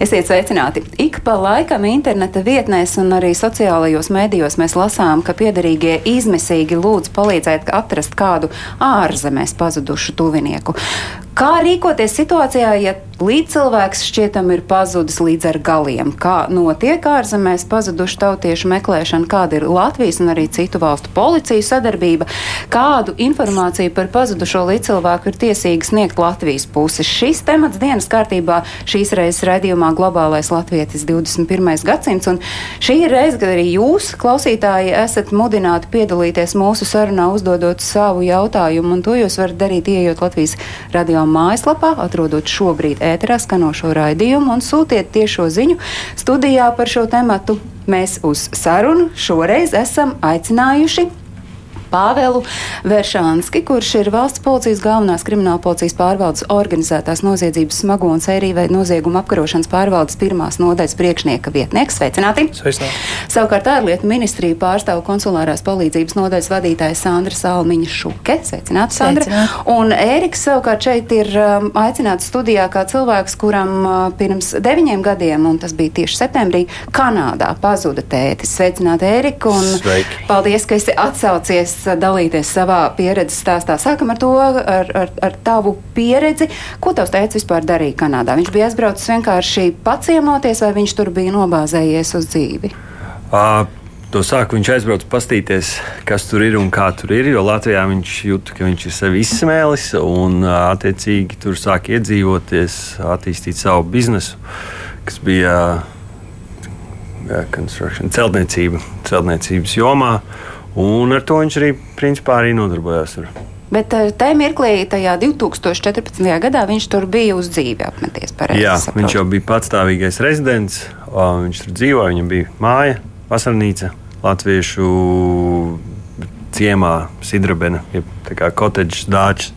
Esiet sveicināti! Ik pa laikam interneta vietnēs un arī sociālajos mēdījos mēs lasām, ka piederīgie izmisīgi lūdz palīdzēt atrast kādu ārzemēs pazudušu tuvinieku. Kā rīkoties situācijā, ja līdzcilvēks šķietam ir pazudis līdz ar galiem? Kā notiek ārzemēs pazudušu tautiešu meklēšana, kāda ir Latvijas un arī citu valstu policiju sadarbība, kādu informāciju par pazudušo līdzcilvēku ir tiesīgi sniegt Latvijas puses. Šis temats dienas kārtībā šīs reizes raidījumā Globālais Latvietis 21. gadsimts, un šī ir reize, kad arī jūs, klausītāji, esat mudināti piedalīties mūsu sarunā, uzdodot savu jautājumu, un to jūs varat darīt, ieejot Latvijas radio mājaslapā, atrodot šobrīd ēterā skanošo raidījumu un sūtiet tiešo ziņu studijā par šo tematu. Mēs uz sarunu šoreiz esam aicinājuši Pāvelu Veršānski, kurš ir valsts policijas galvenās krimināla policijas pārvaldes organizētās noziedzības smago un sēriju veidu noziegumu apkarošanas pārvaldes pirmās nodaļas priekšnieka vietnieks. Sveicināti! Sveicināti. Savukārt ārlietu ministriju pārstāv konsulārās palīdzības nodaļas vadītāja Sandra Salmiņa Šuke. Sveicināti, Sandra! Sveicināti. Un Ēriks savukārt šeit ir um, aicināts studijā kā cilvēks, kuram uh, pirms deviņiem gadiem, un tas bija tieši septembrī, Kanādā pazuda tētis. Sveicināti, Ērika! Paldies, ka esi atsaucies dalīties savā pieredzes stāstā. Sākam ar to, ar, ar, ar tavu pieredzi. Ko tavs tētis vispār darīja Kanādā? Viņš bija aizbraucis vienkārši paciemoties, vai viņš tur bija nobāzējies uz dzīvi? Uh, to sāku viņš aizbrauca pastīties, kas tur ir un kā tur ir. Jo Latvijā viņš jūt, ka viņš ir sevi izsmēlis un uh, attiecīgi tur sāk iedzīvoties, attīstīt savu biznesu, kas bija uh, construction, celtniecība, celtniecības jomā. Un ar to viņš arī principā arī nodarbojās. Ar. Bet eh, tajā mirklī, tajā 2014. gadā, viņš tur bija uz dzīvi apmeties. pareizi Jā, saprotu? viņš jau bija patstāvīgais rezidents. Viņš tur dzīvoja, viņam bija māja, vasarnīca, latviešu ciemā, Sidrabena, jeb kā kotedžs, dāķis.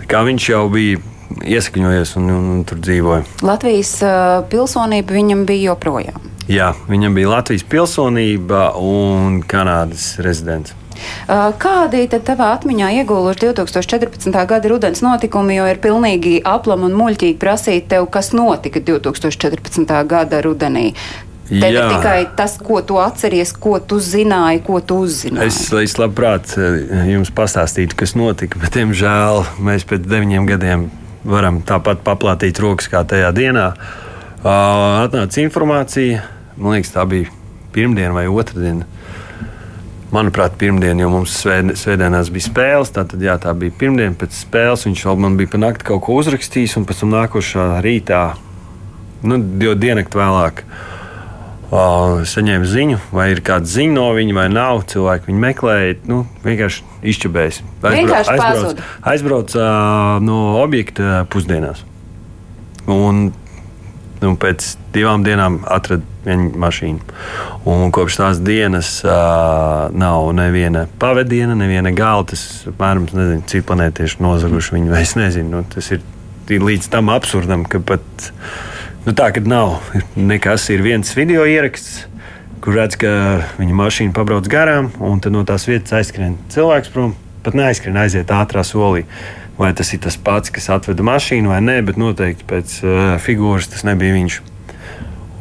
Tā kā viņš jau bija iesakņojies un, un, un tur dzīvoja. Latvijas uh, pilsonība viņam bija joprojām. Jā, viņam bija Latvijas pilsonība un Kanādas rezidents. Kādi tad tavā atmiņā iegūluši 2014. gada rudens notikumi, jo ir pilnīgi aplam un muļķīgi prasīt tev, kas notika 2014. gada rudenī? Tev ir Jā. tikai tas, ko tu atceries, ko tu zināji, ko tu uzzināji. Es, es labprāt eh, jums pastāstītu, kas notika, bet, diemžēl, mēs pēc deviņiem gadiem varam tāpat paplātīt rokas kā tajā dienā. Atnāca informācija, man liekas, tā bija pirmdiena vai otrdiena. Manuprāt, pirmdiena, jo mums svēd, svētdienās bija spēles. Tātad, jā, tā bija pirmdiena pēc spēles. Viņš vēl man bija pa nakti kaut ko uzrakstījis, un pēc tam nākošā rītā, nu, jau diennakti vēlāk, uh, saņēmu ziņu, vai ir kāda ziņa no viņa, vai nav. Cilvēki viņu meklēja, nu, vienkārši izčabējis. Pazuda. aizbrauc uh, no objekta pusdienās. Un Nu, pēc divām dienām atradu viņa mašīnu. Un kopš tās dienas uh, nav neviena pavadiena, neviena gala. Tas apmēram nezinu, cik planētieši nozaguši viņu. Es nezinu, nu, tas ir līdz tam absurdam, ka pat nu, tā, ka nav nekas. Ir viens video ieraksts, kur redz, ka viņa mašīna pabrauc garām, un no tās vietas aizskrien cilvēks prom. Pat neaizskrien, aiziet ātrā solī. Vai tas ir tas pats, kas atveda mašīnu, vai nē, bet noteikti pēc uh, figūras tas nebija viņš.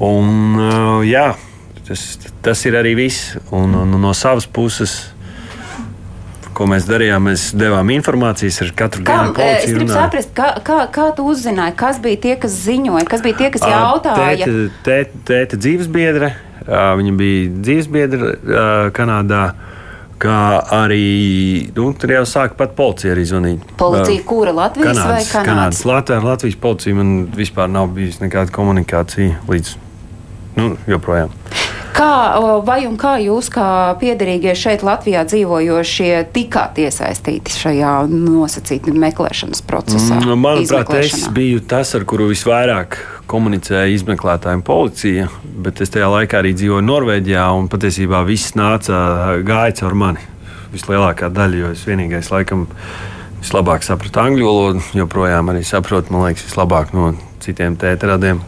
Un, uh, jā, tas, tas ir arī viss. Un, un, un no savas puses, ko mēs darījām, mēs devām informācijas ar katru dienu. eh, es gribu runājām. saprast, kā, kā, kā tu uzzināji, kas bija tie, kas ziņoja, kas bija tie, kas Ā, jautāja? Tēta, tēta, tēta dzīvesbiedre, ā, viņa bija dzīvesbiedre ā, Kanādā. Kā arī nu, tur jau sāka pat policija arī zvanīt. Policija, kura Latvijas vai Kanādas? Kanādas Latvijas, Latvijas policija man vispār nav bijusi nekāda komunikācija līdz nu, joprojām. Kā, vai un kā jūs, kā piederīgie šeit Latvijā dzīvojošie, tikāt iesaistīti šajā nosacītu meklēšanas procesā? Mm, Manuprāt, es biju tas, ar kuru visvairāk komunicēja izmeklētāji un policija, bet es tajā laikā arī dzīvoju Norvēģijā, un patiesībā viss nāca, gāja caur mani. vislielākā daļa, jo es vienīgais laikam vislabāk sapratu angļu valodu, joprojām arī saprotu, man liekas, vislabāk no citiem tētradiem.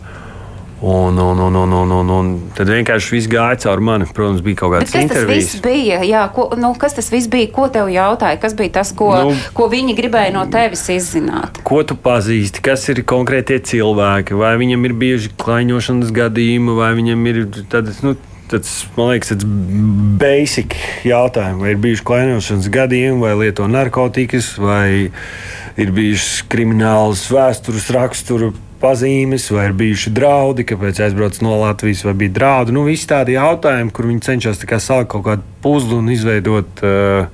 Un, un, un, un, un, un, un tad vienkārši viss gāja cauri mani. Protams, bija kaut kādas Bet kas tas intervijas. bija? Jā, ko, nu, kas tas viss bija? Ko tev jautāja? Kas bija tas, ko, Nu- ko viņi gribēja no tevis izzināt? Ko tu pazīsti, kas ir konkrētie cilvēki, vai viņam ir bieži klaiņošanas gadījumi, vai viņam ir tāds, nu, tāds man liekas, tāds basic jautājums, vai ir bijuši klaiņošanas gadījumi, vai lieto narkotikas, vai ir bijušas kriminālas vēstures raksturu pazīmes, vai ir bijuši draudi, kāpēc aizbrauc no Latvijas, vai bija draudi. Nu, visi tādi jautājumi, kur viņi cenšas salikt kaut kādu puzli un izveidot uh,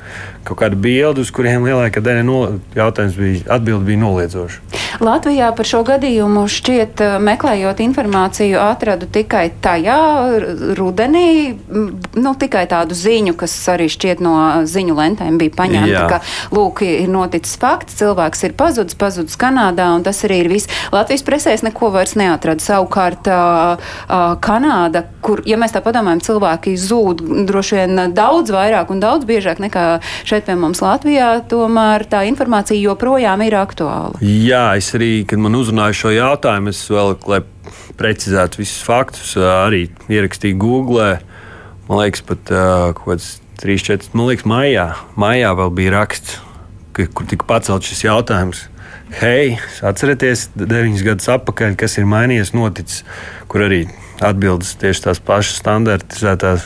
kaut kādu bildi, uz kuriem lielākā daļa no jautājums bija, atbildi bija noliedzoša. Latvijā par šo gadījumu šķiet, eh, meklējot informāciju, atradu tikai tajā rudenī, nu, tikai tādu ziņu, kas arī šķiet no ziņu lentēm bija paņemta, Jā. ka, lūk, ir noticis fakts, cilvēks ir pazudis, pazudis Kanādā, un tas arī ir viss. Latvijas presē es neko vairs neatradu. Savukārt ā, ā, Kanāda, kur, ja mēs tā padomājam, cilvēki zūd droši vien daudz vairāk un daudz biežāk nekā šeit pie mums Latvijā, tomēr tā informācija joprojām ir aktuāla. Jā, es arī, kad man uzrunāja šo jautājumu, es vēl, lai precizētu visus faktus, arī ierakstīju Google. Man liekas, pat ā, kaut kāds 3, 4, man liekas, maijā, maijā vēl bija raksts, ka, kur tika pacelts šis jautājums. Hei, atcerieties, deviņus gadus atpakaļ, kas ir mainījies, noticis, kur arī atbildes tieši tās pašas standartizētās.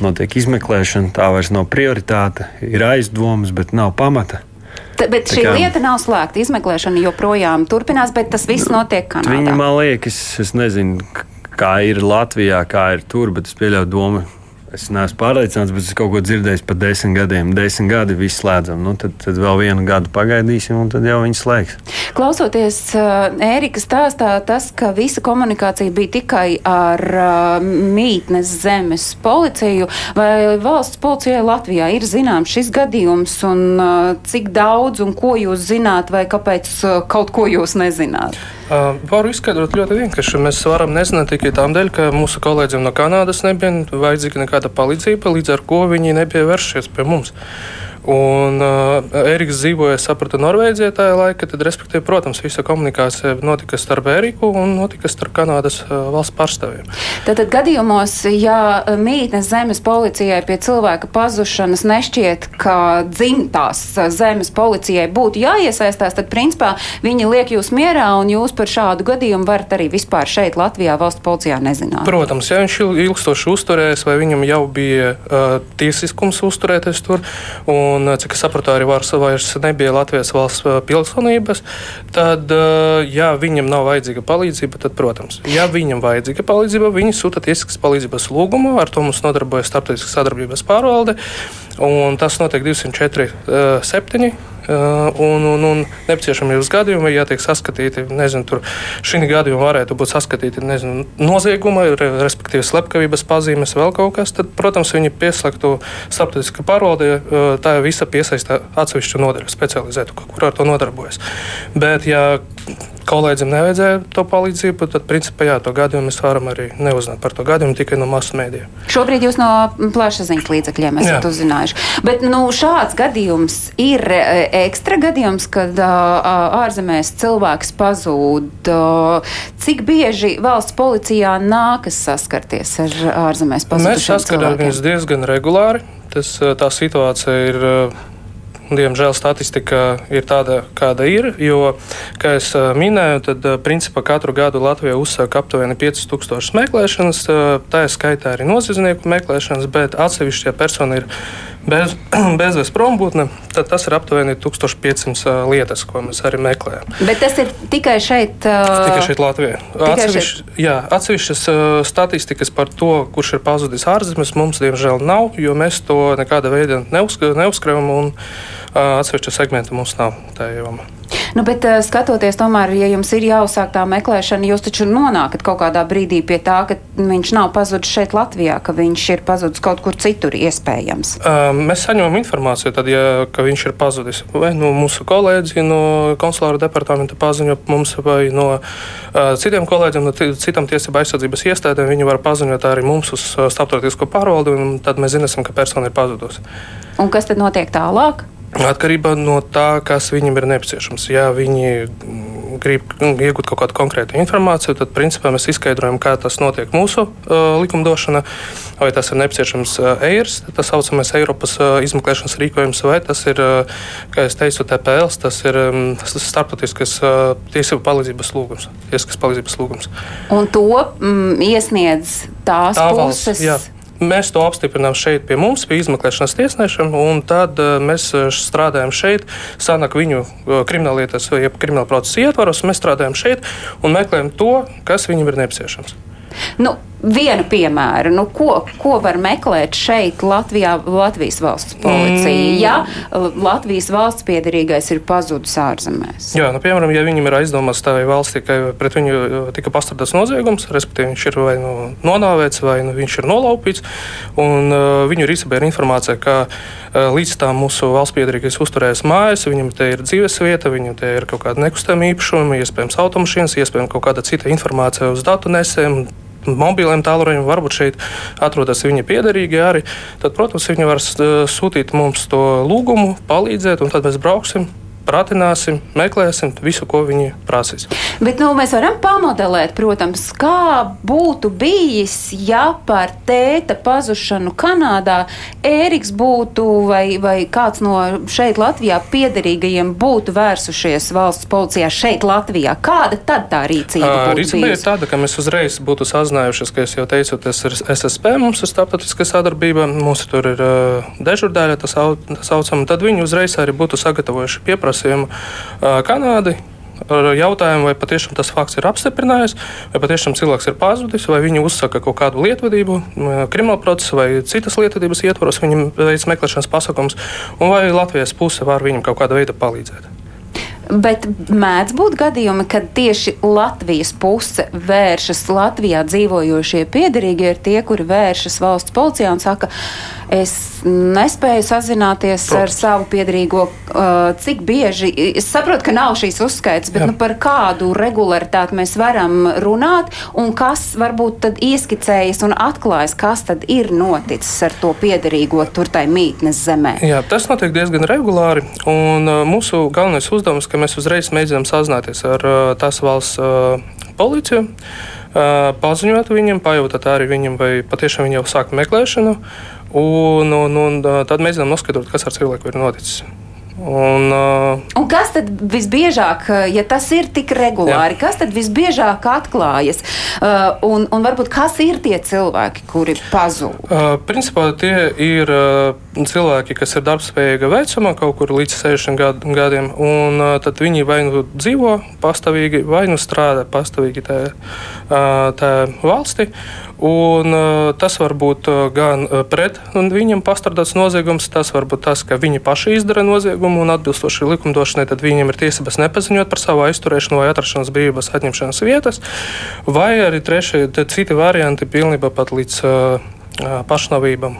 Notiek izmeklēšana, tā vairs nav prioritāte, ir aizdomas, bet nav pamata. T bet Tā šī kā- lieta nav slēgta. Izmeklēšana joprojām turpinās, bet tas viss notiek Kanādā. Viņi man liekas, es nezinu, kā ir Latvijā, kā ir tur, bet es pieļauju domu. Es neesmu pārliecināts, bet es kaut ko dzirdēju par desmit gadiem. Desmit gadi viss slēdzam. Nu, tad, tad vēl vienu gadu pagaidīsim, un tad jau viņi slēgs. Klausoties uh, Ērika stāstā, tas, ka visa komunikācija bija tikai ar uh, mītnes zemes policiju, vai valsts policijai Latvijā ir zināms šis gadījums, un uh, cik daudz un ko jūs zināt, vai kāpēc kaut ko jūs nezināt? Uh, Varu izskaidrot ļoti vienkārši. Mēs varam nezināt tikai tām dēļ, ka mūsu kolēģiem no Kanādas nebija vajadzīga nekāda palīdzība, līdz ar ko viņi nebija vēršies pie mums. Un uh, Eriks dzīvoja, sapratu, Norvēģijā tajā laikā. Tad, respektīvi, protams, visa komunikācija notika starp Eriku un notika starp Kanādas uh, valsts pārstāvjiem. Tātad gadījumos, ja mītnes zemes policijai pie cilvēka pazušanas nešķiet, ka dzimtās zemes policijai būtu jāiesaistās, tad principā viņi liek jūs mierā un jūs par šādu gadījumu varat arī vispār šeit Latvijā valsts policijā nezināt. Protams, ja viņš il- ilgstoši uzturējās, vai viņam jau bija uh, tiesiskums uzturēties tur, un, uh, cik es sapratu, arī vairs, vairs nebija Latvijas valsts uh, pilsonības, tad, uh, ja viņam nav vajadzīga palīdzība, tad, protams, ja viņam vajadzīga palīdzība, viņi sūta tiesiskas palīdzības lūgumu, ar to mums nodarbojas Starptautiskas sadarbības pārvalde, un tas notiek 204, uh, 7. Uh, un, un, un nepieciešamības gadījumā, ja tiek saskatīti, nezinu, tur šī gadījumā varētu būt saskatīti nezinu, nozieguma, re- respektīvi slepkavības pazīmes, vēl kaut kas, tad, protams, viņi pieslēgtu starptautiskā pārvalde, uh, tā visa piesaista atsevišķu nodaļu specializētu, kur ar to nodarbojas. Bet, ja kolēģiem nevajadzēja to palīdzību, tad, principā, jā, to gadījumu mēs varam arī neuzināt par to gadījumu tikai no masu mēdījiem. Šobrīd jūs no plašsaziņas līdzekļiem esat Jā. uzzinājuši. Bet nu, šāds gadījums ir e, ekstra gadījums, kad ārzemēs cilvēks pazūd. Cik bieži valsts policijā nākas saskarties ar ārzemēs Mēs pazudušiem saskaramies cilvēkiem? diezgan regulāri. Tas, tā situācija ir. Diemžēl statistika ir tāda, kāda ir. Jo, kā jau minēju, tad principā katru gadu Latvijā uzsāk aptuveni 5000 meklēšanas. Tā ir skaitā arī noziedznieku meklēšanas, bet atsevišķi, ja persona ir bez, bezvēs prombūtne, tad tas ir aptuveni 1500 eh, lietas, ko mēs arī meklējam. Bet tas ir tikai šeit. ā, Tikai šeit, Latvijā. Tikai Atsevišķi, jā, atsevišķas uh, statistikas par to, kurš ir pazudis ārzemēs, mums diemžēl nav, jo mēs to nekāda veida neuzsk neuzskatām, un uh, atsevišķa segmenta mums nav tajā jomā. Nu, bet uh, skatoties, tomēr, ja jums ir jāuzsāk tā meklēšana, jūs taču nonākat kaut kādā brīdī pie tā, ka viņš nav pazudis šeit Latvijā, ka viņš ir pazudis kaut kur citur iespējams. Uh, mēs saņemam informāciju, tad, ja, ka viņš ir pazudis. Vai no mūsu kolēģi no konsulāra departamenta paziņo mums, vai no uh, citiem kolēģiem, no citām tiesību aizsardzības iestādēm, viņi var paziņot arī mums uz starptautisko pārvaldi, un tad mēs zināsim, ka persona ir pazudusi. Un kas tad notiek tālāk? Atkarībā no tā, kas viņam ir nepieciešams. Ja viņi grib iegūt kaut kādu konkrētu informāciju, tad principā mēs izskaidrojam, kā tas notiek mūsu uh, likumdošanā. Vai tas ir nepieciešams uh, EIRS, tas saucamais Eiropas uh, izmeklēšanas rīkojums, vai tas ir, uh, kā jau teicu, TPLs, tas ir um, starptautiskas uh, tiesību palīdzības lūgums. Tiesiskas palīdzības lūgums. Un to mm, iesniedz tās Tā puses. valsts, jā. Mēs to apstiprinām šeit pie mums, pie izmeklēšanas tiesnešiem, un tad uh, mēs uh, strādājam šeit. Sanāk viņu uh, krimināllietas, jeb krimināla procesa ietvaros, mēs strādājam šeit un meklējam to, kas viņam ir nepieciešams. Nu, viena piemēra, nu, ko, ko var meklēt šeit, Latvijā, Latvijas valsts policija, mm. ja Latvijas valsts piedarīgais ir pazudis ārzemēs? Jā, nu, piemēram, ja viņam ir aizdomās tā valstī, ka pret viņu tika pastrādāts noziegums, respektīvi viņš ir vai nu nonāvēts, vai nu viņš ir nolaupīts, un uh, viņu rīcībā ir informācija, ka uh, līdz tam mūsu valsts piedarīgais uzturējas mājas, viņam te ir dzīves vieta, viņam te ir kaut kāda nekustama īpašuma, iespējams automašīnas, iespējams kaut kāda cita informācija uz datu nesēm mobiliem tālruņiem, varbūt šeit atrodas viņa piederīgie arī. Tad, protams, viņi var sūtīt mums to lūgumu, palīdzēt, un tad mēs brauksim pratināsim, meklēsim visu, ko viņi prasīs. Bet nu, mēs varam pamodelēt, protams, kā būtu bijis, ja par tēta pazušanu Kanādā Ēriks būtu vai, vai kāds no šeit Latvijā piederīgajiem būtu vērsušies valsts policijā šeit Latvijā. Kāda tad tā rīcība būtu? Rīcība ir tāda, ka mēs uzreiz būtu sazinājušies, ka es jau teicu, tas ir SSP, mums ir starptautiskā sadarbība, mums tur ir uh, dežurdaļa, tas, tas saucam, tad viņi uzreiz arī būtu sagatavojuši pieprasījumu pieprasījumu Kanādai ar jautājumu, vai patiešām tas fakts ir apstiprinājies, vai patiešām cilvēks ir pazudis, vai viņi uzsaka kaut kādu lietvedību, kriminālu procesu vai citas lietvedības ietvaros, viņam veids meklēšanas pasakums, un vai Latvijas puse var viņam kaut kādā veidā palīdzēt. Bet mēdz būt gadījumi, kad tieši Latvijas puse vēršas Latvijā dzīvojošie piedarīgie ir tie, kuri vēršas valsts policijā un saka, es nespēju sazināties Protams. ar savu piedarīgo. Uh, cik bieži, es saprotu, ka nav šīs uzskaits, bet Jā. nu, par kādu regularitāti mēs varam runāt un kas varbūt tad ieskicējas un atklājas, kas tad ir noticis ar to piedarīgo tur tai mītnes zemē. Jā, tas notiek diezgan regulāri un uh, mūsu galvenais uzdevums, ka mēs uzreiz mēģinām sazināties ar tās valsts policiju, paziņot viņam, pajautāt arī viņam, vai patiešām viņi jau sāk meklēšanu. Un, un, un tad mēģinām noskaidrot, kas ar cilvēku ir noticis. Un, uh, un kas tad visbiežāk, ja tas ir tik regulāri, jā. kas tad visbiežāk atklājas? Uh, un, un varbūt kas ir tie cilvēki, kuri pazūd? Uh, principā tie ir uh, cilvēki, kas ir darbspējīga vecuma, kaut kur līdz 60 gad, gadiem, un uh, tad viņi vai nu dzīvo pastāvīgi, vai nu strādā pastāvīgi tajā, uh, tajā valstī. Un, uh, tas var būt uh, gan pret viņiem pastrādāts noziegums, tas var būt tas, ka viņi paši izdara noziegumu un atbilstoši likumdošanai, tad viņiem ir tiesības nepaziņot par savu aizturēšanu vai atrašanās brīvības atņemšanas vietas, vai arī trešie, citi varianti pilnībā pat līdz pašnāvībām.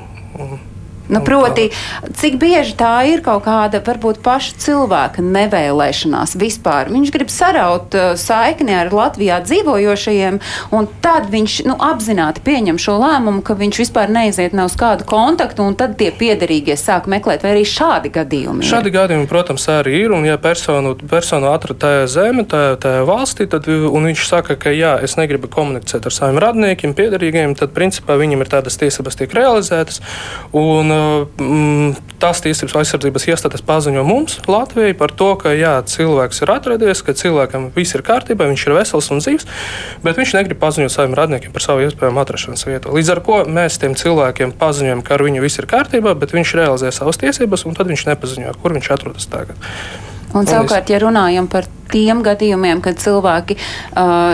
Nu, proti, cik bieži tā ir kaut kāda varbūt paša cilvēka nevēlēšanās vispār. Viņš grib saraut uh, saikni ar Latvijā dzīvojošajiem, un tad viņš nu, apzināti pieņem šo lēmumu, ka viņš vispār neiziet ne uz kādu kontaktu, un tad tie piederīgie sāk meklēt, vai arī šādi gadījumi. Šādi ir. gadījumi, protams, arī ir, un ja personu, personu atrada tajā zemē, tajā, tajā valstī, tad viņš saka, ka jā, es negribu komunicēt ar saviem radniekiem, piederīgiem, tad principā viņam ir tādas tiesības tiek realizētas. Un, mm, tās tiesības aizsardzības iestādes paziņo mums, Latvijai, par to, ka jā, cilvēks ir atradies, ka cilvēkam viss ir kārtībā, viņš ir vesels un dzīves, bet viņš negrib paziņot saviem radniekiem par savu iespējamu atrašanās vietu. Līdz ar to mēs tiem cilvēkiem paziņojam, ka ar viņu viss ir kārtībā, bet viņš realizē savas tiesības, un tad viņš nepaziņo, kur viņš atrodas tagad. Un, savukārt, ja runājam par tiem gadījumiem, kad cilvēki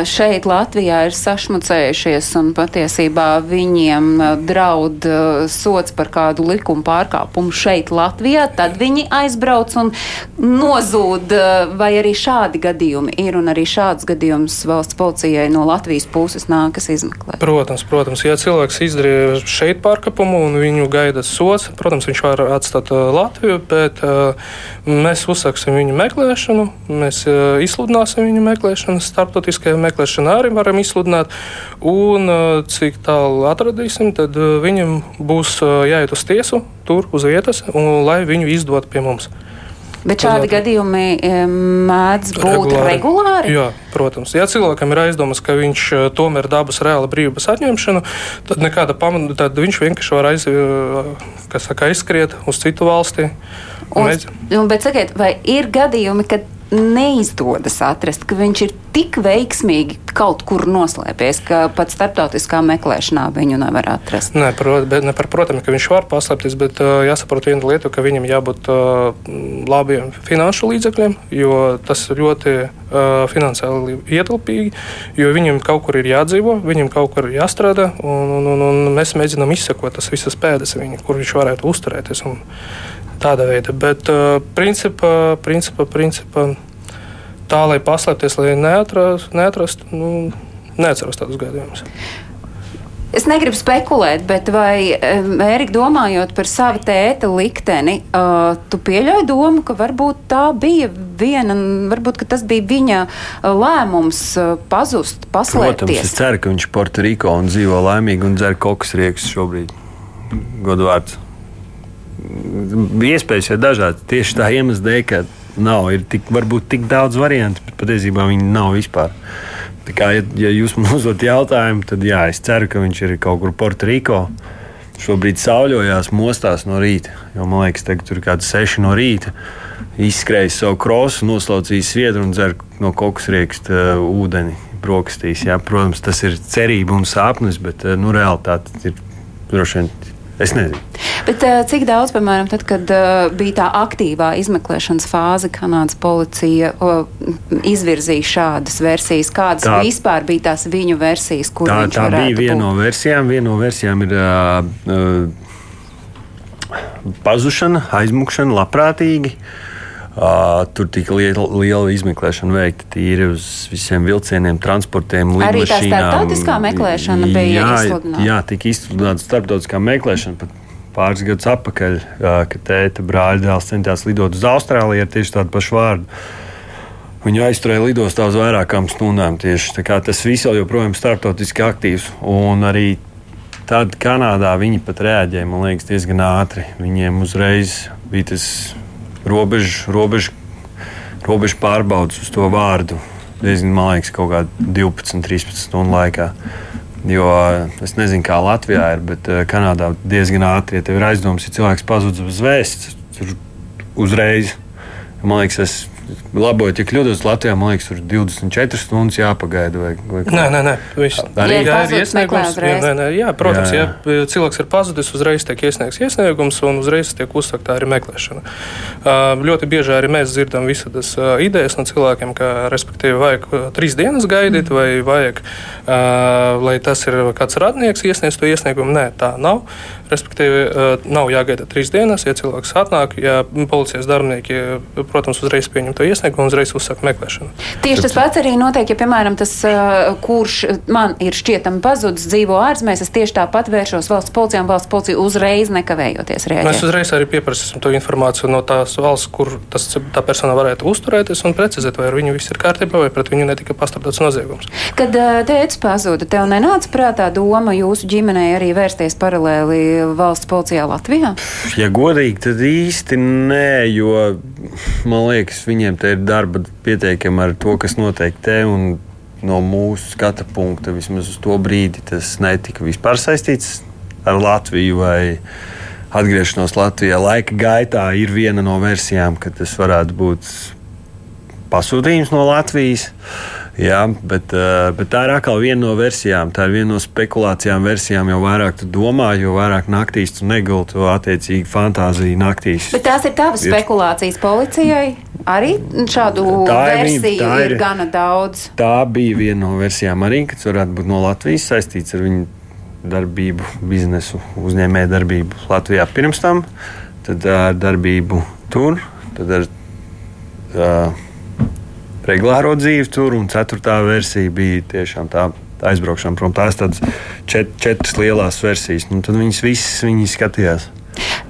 šeit Latvijā ir sašmucējušies un patiesībā viņiem draud sots par kādu likumu pārkāpumu šeit Latvijā, tad viņi aizbrauc un nozūd, vai arī šādi gadījumi ir, un arī šāds gadījums valsts policijai no Latvijas puses nākas izmeklēt. Protams, protams, ja cilvēks izdarīja šeit pārkāpumu un viņu gaida sots, protams, viņš var atstāt Latviju, bet mēs uzsāksim viņu meklēšanu, mēs uh, izsludināsim viņu meklēšanu, starptautiskajā meklēšanā arī varam izsludināt, un cik tālu atradīsim, tad viņam būs jāiet uz tiesu tur uz vietas, un, lai viņu izdot pie mums. Bet šādi Labi. gadījumi mēdz būt regulāri. regulāri? Jā, protams. Ja cilvēkam ir aizdomas, ka viņš tomēr dabas reāla brīvības atņemšanu, tad pamata, tad viņš vienkārši var aiz, saka, aizskriet uz citu valsti. Un, un, bet sakiet, vai ir gadījumi, kad neizdodas atrast, ka viņš ir tik veiksmīgi kaut kur noslēpies, ka pat starptautiskā meklēšanā viņu nevar atrast? Nē, prot, bet, ne par protami, ka viņš var paslēpties, bet uh, jāsaprot viena lieta, ka viņam jābūt uh, labiem finanšu līdzekļiem, jo tas ļoti uh, finansiāli ietilpīgi, jo viņam kaut kur ir jādzīvo, viņam kaut kur ir jāstrādā, un, un, un, un mēs mēģinām izsekot tas visas pēdas viņa, kur viņš varētu uzturēties. Un, Tāda veida, bet uh, principā, principā, principā tā, lai paslēpties, lai neatrastu, neatrastu nu, neatceros tādus gadījumus. Es negribu spekulēt, bet vai, Erika, domājot par savu tēta likteni, uh, tu pieļauj domu, ka varbūt tā bija viena, varbūt ka tas bija viņa uh, lēmums uh, pazust, Protams, es paslēpties? ceru, ka viņš ir Puertoriko un dzīvo laimīgi un dzer kokus riekus šobrīd. Godvārds. Iespējas ir dažādas. Tieši tā iemesla dēļ, ka nav tik, varbūt tik daudz variantu, bet patiesībā viņi nav vispār. Tā kā, ja, ja jūs man uzdot jautājumu, tad jā, es ceru, ka viņš ir kaut kur Puertoriko. Šobrīd sauļojās, mostās no rīta. Jo, man liekas, tagad tur ir kaut kāds seši no rīta. Izskrējis savu krosu, noslaucījis sviedru un dzer no kokus rieksta uh, ūdeni brokastīs. Jā. Protams, tas ir cerība un sāpes, bet uh, nu, realitāte ir droši vien. Es nezinu. Bet uh, cik daudz, piemēram, tad, kad uh, bija tā aktīvā izmeklēšanas fāze, Kanādas policija izvirzīja šādas versijas? Kādas Tā- vispār bija tās viņu versijas, Tā, tā bija viena no versijām. Viena no versijām ir uh, pazušana, aizmukšana, labprātīgi. Uh, tur tika liela, liela izmeklēšana veikta tīri uz visiem vilcieniem, transportiem, Arī tā lidmašīnām. starptautiskā meklēšana bija jā, izsludināta? Jā, tika izsludināta starptautiskā meklēšana. Pat pāris gadus atpakaļ, kad tēta brāļa dēls centās lidot uz Austrāliju ar tieši tādu pašu vārdu. Viņu aizturēja lidostā uz vairākām stundām. Tieši. Tas viss joprojām ir starptautiski aktīvs. Un arī tad Kanādā viņi pat reaģēja, man liekas, diezgan ātri. Viņiem uzreiz bija tas robežu, robežu, robežu pārbaudas uz to vārdu. Diezgan, man liekas, kaut kādā 12, 13 stundu laikā. Jo es nezinu, kā Latvijā ir, bet eh, Kanādā diezgan ātri, ja tev ir aizdoms, ja cilvēks pazudis bez vēsts, tur uzreiz. Man liekas, es laboju, ja kļūdos Latvijā, man liekas, tur 24 stundas jāpagaida. Vai, vai. Nē, nē, nē. Viss. Arī- ir Jā, meklē iesniegums. Jā, nē, nē, jā, protams, Jā, ja cilvēks ir pazudis, uzreiz tiek iesniegts iesniegums un uzreiz tiek uzsākta arī meklēšana. Ļoti bieži arī mēs dzirdam visādas uh, idejas no cilvēkiem, ka, respektīvi, vajag trīs dienas gaidīt, vai vajag, lai tas ir kāds radnieks iesniedz to iesniegumu. Nē, tā nav. Respektīvi, nav jāgaida trīs dienas, ja cilvēks atnāk, ja policijas darbinieki, protams, uzreiz pieņem to iesniegumu un uzreiz uzsāk meklēšanu. Tieši tas pats arī notiek, ja, piemēram, tas, uh, kurš man ir šķietami pazudis, dzīvo ārzemēs, es tieši tāpat vēršos valsts policijā, un valsts policija uzreiz nekavējoties Mēs rēģē. uzreiz arī pieprasīsim to informāciju no tās valsts, kur tas, tā persona varētu uzturēties un precizēt, vai ar viņu viss ir kārtībā, vai pret viņu netika pastrādāts noziegums. Kad uh, tēvs pazuda, tev nenāca prātā doma jūsu ģimenei arī vērsties paralēli valsts policijā Latvijā? Ja godīgi, tad īsti nē, jo man liekas, viņiem te ir darba pietiekami ar to, kas notiek te. No mūsu skata punkta vismaz uz to brīdi tas netika vispār saistīts ar Latviju vai atgriešanos Latvijā. Laika gaitā ir viena no versijām, ka tas varētu būt pasūtījums no Latvijas. Jā, bet, eh, bet tā ir atkal viena no versijām. Tā ir viena no spekulācijām, versijām. Jo vairāk tu domā, jo vairāk naktīs tu negulti, jo attiecīgi fantāzija naktīs. Bet tās ir tavas Ir. spekulācijas policijai. arī šādu Tā ir viņa- versiju tā ir- ir gana daudz. Tā bija viena no versijām arī, kas varētu būt no Latvijas saistīts ar viņu darbību, biznesu, uzņēmēju darbību Latvijā pirms tam, tad ar darbību tur, tad ar uh, regulāro dzīvi tur, un ceturtā versija bija tiešām tā. Aizbraukšana prom. Tās ir čet, četras lielas versijas. Nu, tad viņas visas viņi skatījās.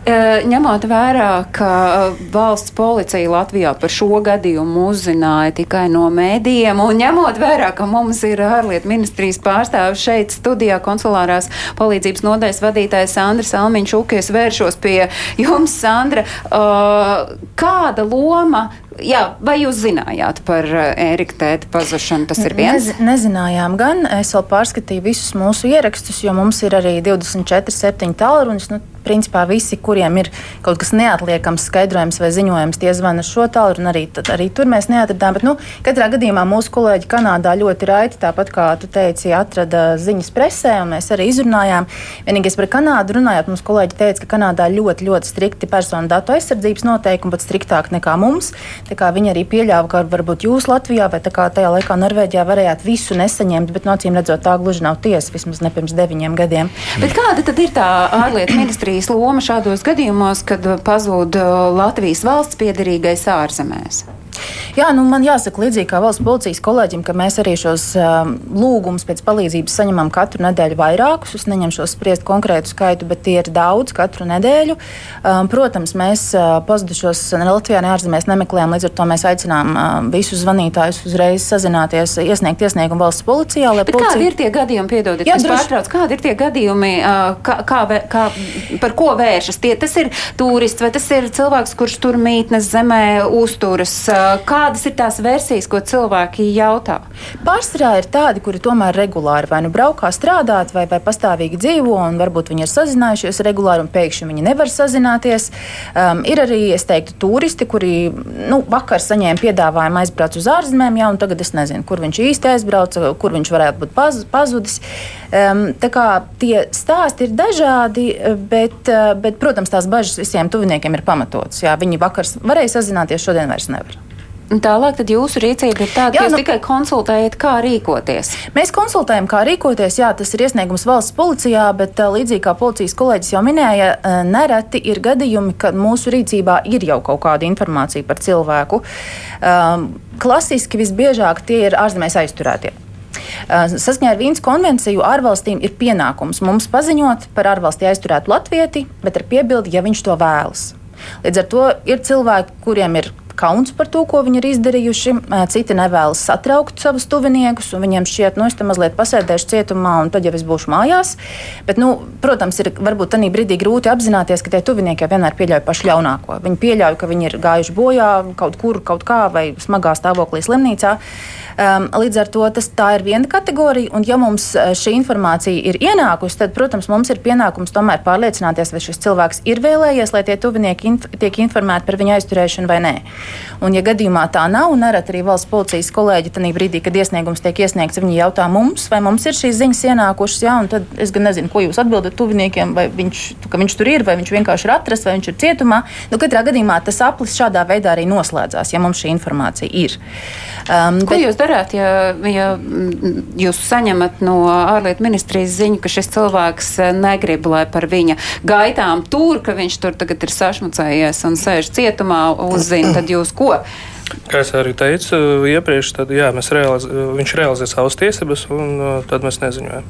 E, Ņemot vērā, ka e, valsts policija Latvijā par šo gadījumu uzzināja tikai no mēdījiem, un ņemot vērā, ka mums ir ārlietu ministrijas pārstāvis šeit studijā konsulārās palīdzības nodaļas vadītājs Sandra Salmiņš Ukies vēršos pie jums, Sandra. Uh, kāda loma, jā, vai jūs zinājāt par Ērika tēta pazušanu? Tas ir viens. Nez, nezinājām gan. Es vēl pārskatīju visus mūsu ierakstus, jo mums ir arī 24, 7 tālrunis. Nu, principā visi, kuriem ir kaut kas neatliekams, skaidrojums vai ziņojums, tie zvana šo tālruni. Arī, tad, arī tur mēs neatradām. Bet, nu, katrā gadījumā mūsu kolēģi Kanādā ļoti raiti, tāpat kā tu teici, atrada ziņas presē, un mēs arī izrunājām. Vienīgais par Kanādu runājot, mums kolēģi teica, ka Kanādā ļoti, ļoti strikti personu datu aizsardzības noteikumi, pat striktāk nekā mums. Tā kā viņi arī pieļāva, ka varbūt jūs Latvijā vai tajā laikā Norvēģijā varējāt visu nesaņemt, bet no acīm redzot, tā gluži nav tiesa vismaz ne pirms deviņiem gadiem. Bet kāda tad ir tā ārlietu ministrijas loma šādos gadījumos, kad pazūd uh, Latvijas valsts piedarīgais ārzemēs? Jā, nu man jāsaka, līdzīgi kā valsts policijas kolēģim, ka mēs arī šos um, lūgumus pēc palīdzības saņemam katru nedēļu vairākus. Es neņemšu spriest konkrētu skaitu, bet tie ir daudz katru nedēļu. Um, protams, mēs uh, pazudušos ne Latvijā, ne ārzemēs nemeklējam, līdz ar to mēs aicinām uh, visus zvanītājus uzreiz sazināties, iesniegt iesniegumu valsts policijā. Policija... Kādi ir tie gadījumi, piedodiet, Jā, pārtrauc, kādi ir tie gadījumi, uh, kā, kā, kā, par ko vēršas? Tie, tas ir turists vai tas ir cilvēks, kurš tur mītnes zemē uzturas? Uh, Kādas ir tās versijas, ko cilvēki jautā? Pārsvarā ir tādi, kuri tomēr regulāri vai nu braukā strādāt, vai, vai pastāvīgi dzīvo, un varbūt viņi ir sazinājušies regulāri, un pēkšņi viņi nevar sazināties. Um, ir arī, es teiktu, turisti, kuri nu, vakar saņēma piedāvājumu aizbraukt uz ārzemēm, jā, un tagad es nezinu, kur viņš īsti aizbrauca, kur viņš varētu būt paz, pazudis. Um, tā kā tie stāsti ir dažādi, bet, uh, bet, protams, tās bažas visiem tuviniekiem ir pamatotas. Jā, viņi vakar varēja sazināties, šodien vairs nevar. Tālāk tad jūsu rīcība ir tāda, Jā, ka jūs nu- tikai konsultējat, kā rīkoties. Mēs konsultējam, kā rīkoties. Jā, tas ir iesniegums valsts policijā, bet līdzīgi kā policijas kolēģis jau minēja, nereti ir gadījumi, kad mūsu rīcībā ir jau kaut kāda informācija par cilvēku. Um, klasiski visbiežāk tie ir ārzemēs aizturētie. Saskaņā ar Vīnas konvenciju ārvalstīm ir pienākums mums paziņot par ārvalstī aizturētu latvieti, bet ar piebildi, ja viņš to vēlas. Līdz ar to ir cilvēki, kuriem ir kauns par to, ko viņi ir izdarījuši. Citi nevēlas satraukt savus tuviniekus, un viņiem šķiet, nu, es te mazliet pasēdēšu cietumā, un tad jau es būšu mājās. Bet, nu, protams, ir varbūt tādā brīdī grūti apzināties, ka tie tuvinieki jau vienmēr pieļauj pašu ļaunāko. Viņi pieļauj, ka viņi ir gājuši bojā kaut kur, kaut kā vai smagā stāvoklī slimnīcā. Um, līdz ar to tas, tā ir viena kategorija, un ja mums šī informācija ir ienākusi, tad, protams, mums ir pienākums tomēr pārliecināties, vai šis cilvēks ir vēlējies, lai tie tuvinieki inf tiek informēti par viņa aizturēšanu vai nē. Un, ja gadījumā tā nav, un arī valsts policijas kolēģi tajā brīdī, kad iesniegums tiek iesniegts, viņi jautā mums, vai mums ir šīs ziņas ienākušas, jā, un tad es gan nezinu, ko jūs atbildat tuviniekiem, vai viņš, ka viņš tur ir, vai viņš vienkārši ir atrasts, vai viņš ir cietumā. Nu, katrā gadījumā tas aplis šādā veidā arī noslēdzās, ja mums šī informācija ir. Um, Ko jūs darāt, ja, ja mm, jūs saņemat no ārlietu ministrijas ziņu, ka šis cilvēks eh, negrib, lai par viņa gaitām tur, ka viņš tur tagad ir sašmucējies un sēž cietumā, uzzina, tad jūs ko? Kā es arī teicu iepriekš, tad jā, realiz, viņš realizē savas tiesības, un uh, tad mēs neziņojam.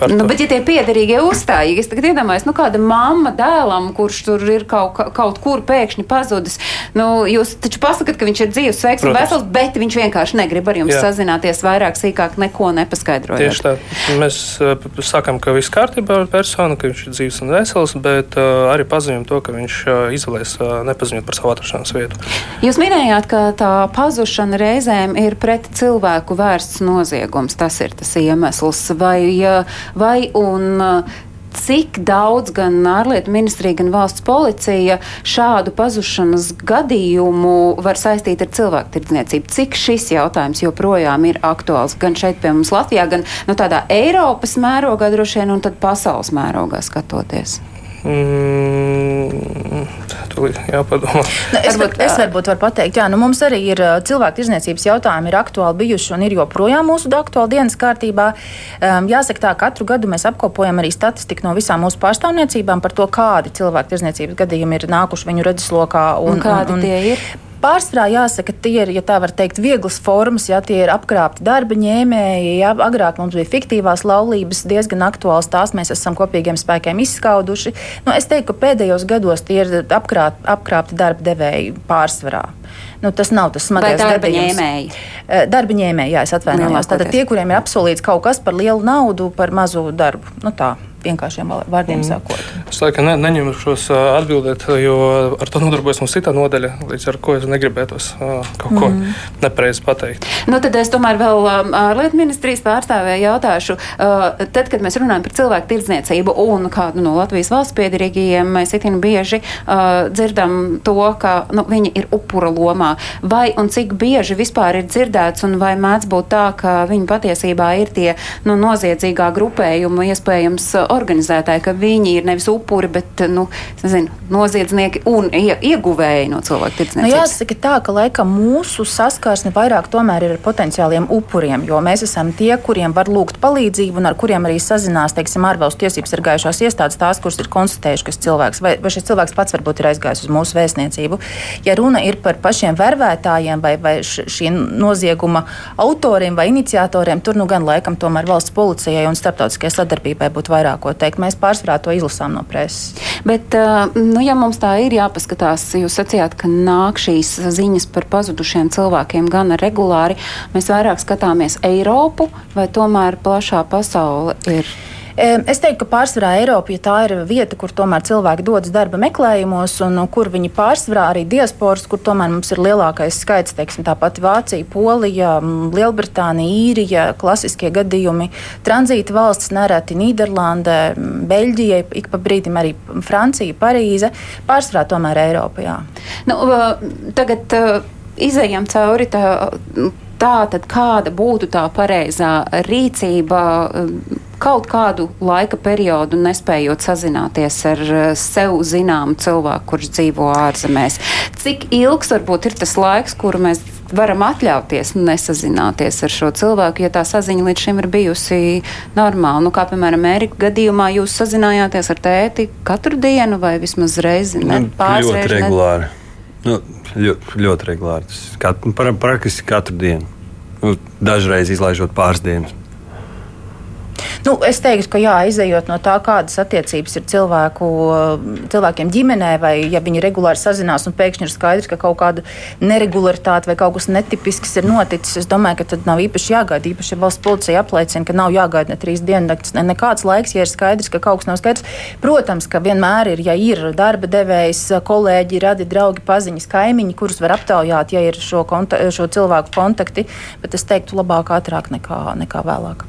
Par Nu, to. bet, ja tie piederīgie uzstājīgi, es tagad iedomājos, nu, kāda mamma dēlam, kurš tur ir kaut, kaut kur pēkšņi pazudis, nu, jūs taču pasakat, ka viņš ir dzīves, sveiks un vesels, bet viņš vienkārši negrib ar jums Jā. sazināties vairāk sīkāk, neko nepaskaidrojot. Tieši tā. Mēs uh, p- sakām, ka viss kārtībā ar personu, ka viņš ir dzīves un vesels, bet uh, arī paziņojam to, ka viņš uh, izvēlēs uh, nepaziņot par savu atrašanās vietu. Jūs minējāt, ka tā pazušana reizēm ir pret cilvēku vērsts noziegums. Tas ir tas iemesls. Vai, uh, vai un uh, cik daudz gan ārlietu ministrija, gan valsts policija šādu pazušanas gadījumu var saistīt ar cilvēku tirdzniecību? Cik šis jautājums joprojām ir aktuāls gan šeit pie mums Latvijā, gan nu, tādā Eiropas mērogā droši vien un tad pasaules mērogā skatoties? Mm, jāpadomā. Nu, es, var, es varbūt varu pateikt, jā, nu mums arī ir cilvēku tirzniecības jautājumi, ir aktuāli bijuši un ir joprojām mūsu aktuāli dienas kārtībā. Um, jāsaka, tā katru gadu mēs apkopojam arī statistiku no visām mūsu pārstāvniecībām par to, kādi cilvēku tirzniecības gadījumi ir nākuši viņu redzeslokā. Un, un kādi un, un, tie ir? Pārsvarā jāsaka, tie ir, ja tā var teikt, vieglas formas, ja tie ir apkrāpti darba ņēmēji. Ja, agrāk mums bija fiktīvās laulības, diezgan aktuāls tās mēs esam kopīgiem spēkiem izskauduši. Nu, es teiktu, ka pēdējos gados tie ir apkrāt, apkrāpti darba devēji pārsvarā. Nu, tas nav tas smagais darba gadījums. ņēmēji. Darba ņēmēji, jā, es atvainojos. Tātad tie, kuriem ir apsolīts kaut kas par lielu naudu, par mazu darbu. Nu, tā vienkāršiem vārdiem mm. sakot. Es laikam ne, neņemšos atbildēt, jo ar to nodarbojas mums cita nodaļa, līdz ar ko es negribētos kaut ko mm. nepareizi pateikt. Nu, tad es tomēr vēl ārlietu ministrijas pārstāvēju jautāšu, tad, kad mēs runājam par cilvēku tirdzniecību un kādu no Latvijas valsts piedarīgajiem, mēs itin bieži dzirdam to, ka nu, viņi ir upura lomā. Vai un cik bieži vispār ir dzirdēts un vai mēdz būt tā, ka viņi patiesībā ir tie nu, noziedzīgā grupējuma iespējams organizētāji, ka viņi ir nevis upuri, bet nu, nezinu, noziedznieki un ieguvēji no cilvēku tirdzniecības. Nu, jāsaka tā, ka laikam mūsu saskarsme vairāk tomēr ir ar potenciāliem upuriem, jo mēs esam tie, kuriem var lūgt palīdzību un ar kuriem arī sazinās, teiksim, ārvalstu tiesības sargājušās iestādes, tās, kuras ir konstatējušas, ka cilvēks vai, vai šis cilvēks pats varbūt ir aizgājis uz mūsu vēstniecību. Ja runa ir par pašiem vervētājiem vai, vai šiem nozieguma autoriem vai iniciatoriem, tur nu gan laikam tomēr valsts policijai un starptautiskajai sadarbībai būtu vairāk ko teikt. Mēs pārsvarā to izlasām no preses. Bet, nu, ja mums tā ir jāpaskatās, jūs sacījāt, ka nāk šīs ziņas par pazudušiem cilvēkiem gana regulāri, mēs vairāk skatāmies Eiropu vai tomēr plašā pasaule ir? Es teiktu, ka pārsvarā Eiropa, ja tā ir vieta, kur tomēr cilvēki dodas darba meklējumos, un kur viņi pārsvarā arī diasporas, kur tomēr mums ir lielākais skaits, teiksim, tāpat Vācija, Polija, Lielbritānija, Īrija, klasiskie gadījumi, tranzīta valsts nereti Nīderlande, Beļģija, ik pa brīdim arī Francija, Parīze, pārsvarā tomēr Eiropa. Jā. Nu, tagad izējām cauri tā, tā tad kāda būtu tā pareizā rīcība kaut kādu laika periodu nespējot sazināties ar eh, sev zināmu cilvēku, kurš dzīvo ārzemēs. Cik ilgs varbūt ir tas laiks, kuru mēs varam atļauties nesazināties ar šo cilvēku, ja tā saziņa līdz šim ir bijusi normāla? Nu, kā piemēram, Amerikas gadījumā jūs sazinājāties ar tēti katru dienu vai vismaz reizi? Ne, nu, ļoti regulāri. Nu, ļoti, ļoti regulāri. Tas kat, praktiski katru dienu. Nu, dažreiz izlaižot pāris dienas. Nu, es teiktu, ka jā, izējot no tā, kādas attiecības ir cilvēku, cilvēkiem ģimenē, vai ja viņi regulāri sazinās un pēkšņi ir skaidrs, ka kaut kāda neregularitāte vai kaut kas netipisks ir noticis, es domāju, ka tad nav īpaši jāgaida. Īpaši, ja valsts policija apliecina, ka nav jāgaida ne trīs dienas, ne nekāds laiks, ja ir skaidrs, ka kaut kas nav skaidrs. Protams, ka vienmēr ir, ja ir darba devējs, kolēģi, radi, draugi, paziņas, kaimiņi, kurus var aptaujāt, ja ir šo, konta šo cilvēku kontakti, bet es teiktu labāk ātrāk nekā, nekā vēlāk.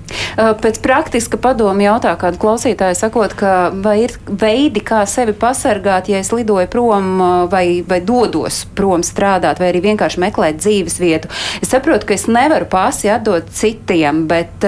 Pēc praktiska padoma jautā kādu klausītāju, sakot, ka vai ir veidi, kā sevi pasargāt, ja es lidoju prom vai, vai dodos prom strādāt, vai arī vienkārši meklēt dzīves vietu. Es saprotu, ka es nevaru pasi atdot citiem, bet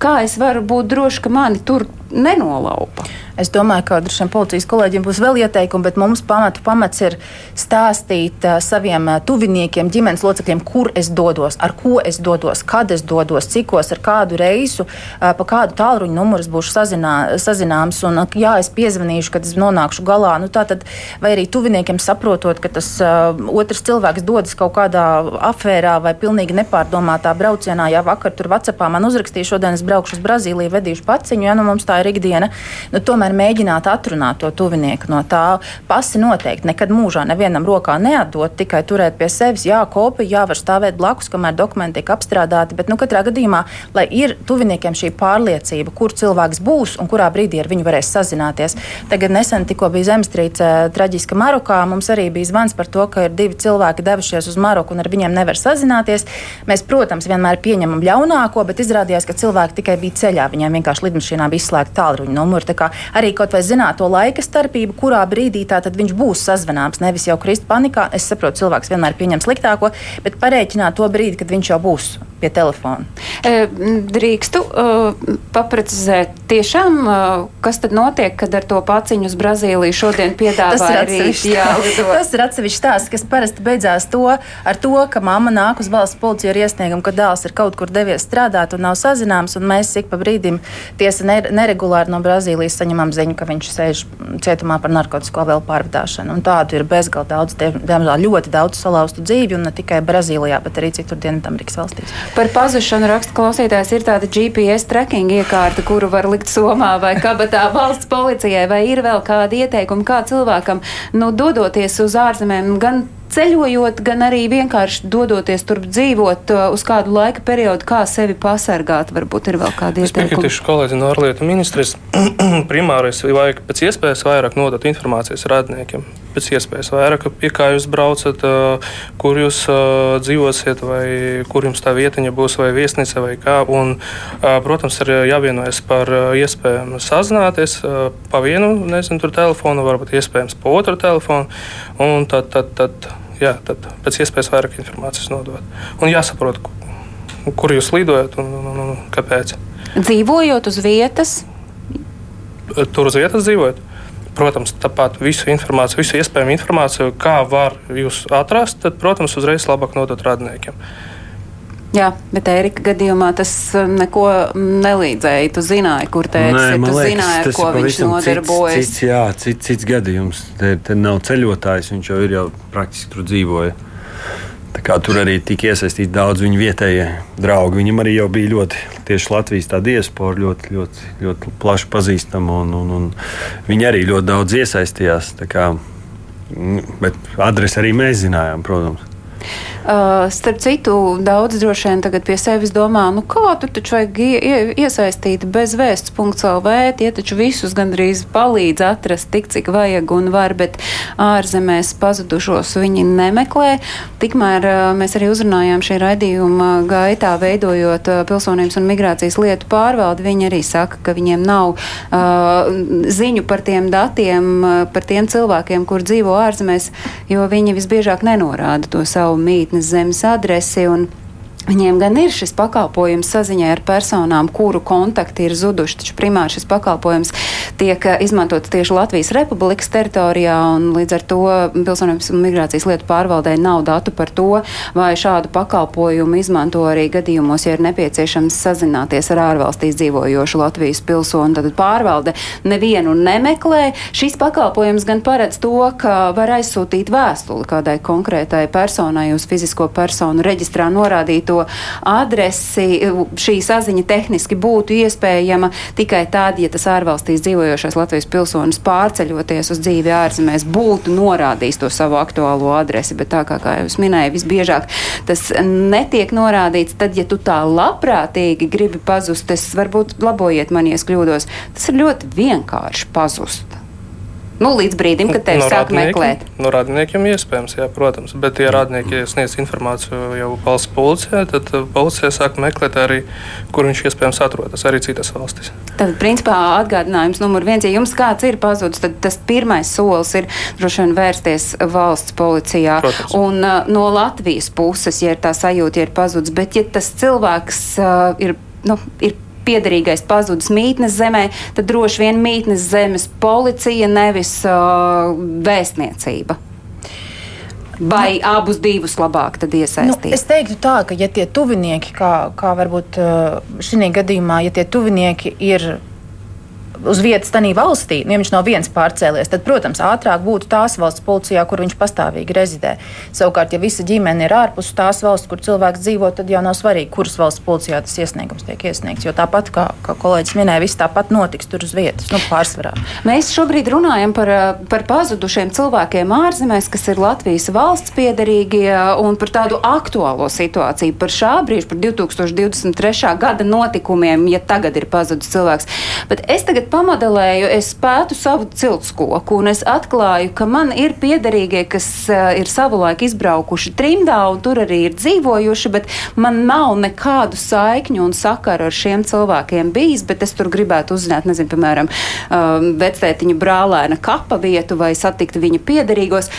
kā es varu būt droši, ka mani tur nenolaupa? Es domāju, ka šiem policijas kolēģiem būs vēl ieteikumi, bet mums pamatu pamats ir stāstīt uh, saviem uh, tuviniekiem, ģimenes locekļiem, kur es dodos, ar ko es dodos, kad es dodos, cikos, ar kādu reisu, uh, pa kādu tālruņa numuru būšu sazinā, sazināms. Un, uh, jā, es piezvanīšu, kad es nonākšu galā. Nu, tātad, vai arī tuviniekiem saprotot, ka tas uh, otrs cilvēks dodas kaut kādā afērā vai pilnīgi nepārdomātā braucienā. Jā, vakar tur Vācijā man uzrakstīja, šodien es braukšu uz Brazīliju, vedīšu paciņu, ja nu mums tā ir ikdiena. Nu, tomēr mēģināt atrunāt to tuvinieku no tā. Pasi noteikti nekad mūžā nevienam rokā neatdot, tikai turēt pie sevis. Jā, kopija, jā, var stāvēt blakus, kamēr dokumenti tiek apstrādāti, bet nu, katrā gadījumā, lai ir tuviniekiem šī pārliecība, kur cilvēks būs un kurā brīdī ar viņu varēs sazināties. Tagad nesen tikko bija zemestrīce traģiska Marokā. Mums arī bija zvans par to, ka ir divi cilvēki devušies uz Maroku un ar viņiem nevar sazināties. Mēs, protams, vienmēr pieņemam ļaunāko, bet izrādījās, ka cilvēki tikai bija ceļā. Viņiem vienkārši lidmašīnā bija izslēgta tālruņa numura arī kaut vai zināt to laika starpību, kurā brīdī viņš būs sazvanāms. Nevis jau krist panikā. Es saprotu, cilvēks vienmēr pieņem sliktāko, bet parēķināt to brīdi, kad viņš jau būs pie telefona. E, drīkstu uh, paprecizēt, tiešām, uh, kas tad notiek, kad ar to paciņu uz Brazīliju šodien piedāvā Tas ir atsevišķi jālido? Tas ir atsevišķi stāsts, kas parasti beidzās to, ar to, ka mamma nāk uz valsts policiju ar iesniegumu, ka dēls ir kaut kur devies strādāt un nav sazināms, un mēs ik pa brīdim tiesa neregulāri no Brazīlijas saņemam ziņu, ka viņš sēž cietumā par narkotiku vēl pārvadāšanu. Un tādu ir bezgalīgi daudz, diemžēl ļoti daudz salauztu dzīvi, un ne tikai Brazīlijā, bet arī citur Dienvidamerikas valstīs. Par pazušanu raksta klausītājs ir tāda GPS tracking iekārta, kuru var likt somā vai kabatā valsts policijai, vai ir vēl kādi ieteikumi, kā cilvēkam, nu, dodoties uz ārzemēm, gan ceļojot, gan arī vienkārši dodoties tur dzīvot uh, uz kādu laika periodu, kā sevi pasargāt. Varbūt ir vēl kādi ieteikumi. Es piekrītu kolēģi no ārlietu ministrijas. Primārais vajag pēc iespējas vairāk nodot informācijas radniekiem. Pēc iespējas vairāk, pie kā jūs braucat, uh, kur jūs uh, dzīvosiet, vai kur jums tā vietiņa būs, vai viesnīca, vai kā. Un, protams, ir jāvienojas par iespējām sazināties pa vienu, nezinu, tur telefonu, varbūt iespējams pa otru telefonu. Un tad, tad, tad jā, tad pēc iespējas vairāk informācijas nodot. Un jāsaprot, kur jūs lidojat un, un, un, un kāpēc. Dzīvojot uz vietas? Tur uz vietas dzīvojot. Protams, tāpat visu informāciju, visu iespējamo informāciju, kā var jūs atrast, tad, protams, uzreiz labāk nodot radniekiem. Jā, bet Erika gadījumā tas uh, neko nelīdzēja. Tu zināji, kur tēvs ir. Tu liekas, zināji, ar ko viņš nodarbojas. Cits, cits, jā, cits, cits gadījums. Te, te nav ceļotājs, viņš jau ir jau praktiski tur dzīvoja. Tur arī tika iesaistīti daudz viņa vietējie draugi. Viņam arī bija ļoti tieši Latvijas diaspora, ļoti, ļoti, ļoti plaši pazīstama. Un, un, un viņi arī ļoti daudz iesaistījās. Kā, bet adresi arī mēs zinājām, protams. Uh, starp citu, daudz droši vien tagad pie sevis domā, nu kā tur taču vajag ie, iesaistīt bez vēsts.lv, tie taču visus gandrīz palīdz atrast tik, cik vajag un var, bet ārzemēs pazudušos viņi nemeklē. Tikmēr uh, mēs arī uzrunājām šī raidījuma gaitā, veidojot uh, pilsonības un migrācijas lietu pārvaldi. Viņi arī saka, ka viņiem nav uh, ziņu par tiem datiem, uh, par tiem cilvēkiem, kur dzīvo ārzemēs, jo viņi visbiežāk nenorāda to savu mītni mītnes zemes adresi. Un, Viņiem gan ir šis pakalpojums saziņai ar personām, kuru kontakti ir zuduši, taču primāri šis pakalpojums tiek eh, izmantots tieši Latvijas Republikas teritorijā, un līdz ar to pilsonības un migrācijas lietu pārvaldē nav datu par to, vai šādu pakalpojumu izmanto arī gadījumos, ja ir nepieciešams sazināties ar ārvalstīs dzīvojošu Latvijas pilsoni. Tad pārvalde nevienu nemeklē. Šis pakalpojums gan paredz to, ka var aizsūtīt vēstuli kādai konkrētai personai uz fizisko personu reģistrā norādītu to adresi, šī saziņa tehniski būtu iespējama tikai tad, ja tas ārvalstīs dzīvojošais Latvijas pilsonis pārceļoties uz dzīvi ārzemēs būtu norādījis to savu aktuālo adresi. Bet tā kā, kā jau es minēju, visbiežāk tas netiek norādīts. Tad, ja tu tā labprātīgi gribi pazust, es varbūt labojiet mani, ja es kļūdos, tas ir ļoti vienkārši pazust. Nu, līdz brīdim, kad tevi no sāk meklēt. No radiniekiem iespējams, jā, protams. Bet, ja radnieki sniedz informāciju jau valsts policijai, tad uh, policija sāk meklēt arī, kur viņš iespējams atrodas, arī citas valstis. Tad, principā, atgādinājums numur viens, ja jums kāds ir pazudis, tad tas pirmais solis ir droši vien vērsties valsts policijā. Protams. Un uh, no Latvijas puses, ja ir tā sajūta, ja ir pazudis, bet ja tas cilvēks uh, ir, nu, ir piederīgais pazudis mītnes zemē, tad droši vien mītnes zemes policija, nevis uh, vēstniecība. Vai nu, abus divus labāk iesaistīt? Nu, es teiktu, tā, ka, ja tie tuvinieki, kā, kā varbūt šī gadījumā, ja tie tuvinieki ir uz vietas tajā valstī, ja viņš nav viens pārcēlies, tad, protams, ātrāk būtu tās valsts policijā, kur viņš pastāvīgi rezidē. Savukārt, ja visa ģimene ir ārpus tās valsts, kur cilvēks dzīvo, tad jau nav svarīgi, kuras valsts policijā tas iesniegums tiek iesniegts. Jo tāpat, kā, kā kolēģis minēja, viss tāpat notiks tur uz vietas, nu, pārsvarā. Mēs šobrīd runājam par, par pazudušiem cilvēkiem ārzemēs, kas ir Latvijas valsts piederīgie, un par tādu aktuālo situāciju, par šā brīža, par 2023. gada notikumiem, ja tagad ir pazudis cilvēks. Bet es tagad pamodelēju, es pētu savu ciltskoku un es atklāju, ka man ir piederīgie, kas uh, ir savulaik izbraukuši trimdā un tur arī ir dzīvojuši, bet man nav nekādu saikņu un sakaru ar šiem cilvēkiem bijis, bet es tur gribētu uzzināt, nezinu, piemēram, um, vectētiņa brālēna kapa vietu vai satikt viņa piederīgos.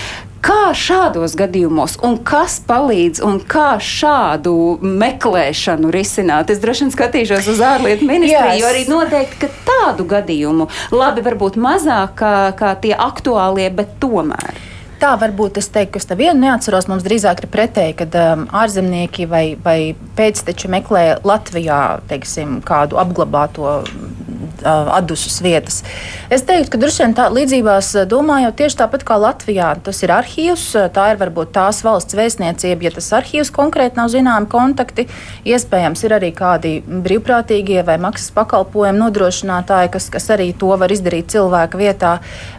Kā šādos gadījumos, un kas palīdz, un kā šādu meklēšanu risināt? Es droši vien skatīšos uz ārlietu ministriju, jo arī noteikti, ka tādu gadījumu labi varbūt mazāk kā, kā tie aktuālie, bet tomēr. Tā varbūt es teiktu, ka es te vienu neatceros. Mums drīzāk ir pretēji, kad um, ārzemnieki vai, vai pēcteči meklē Latvijā teiksim, kādu apglabāto atdušas vietas. Es teiktu, ka droši vien tā līdzībās domājot tieši tāpat kā Latvijā. Tas ir arhīvs, tā ir varbūt tās valsts vēstniecība, ja tas arhīvs konkrēti nav zināmi kontakti. Iespējams, ir arī kādi brīvprātīgie vai maksas pakalpojumu nodrošinātāji, kas, kas arī to var izdarīt cilvēka vietā.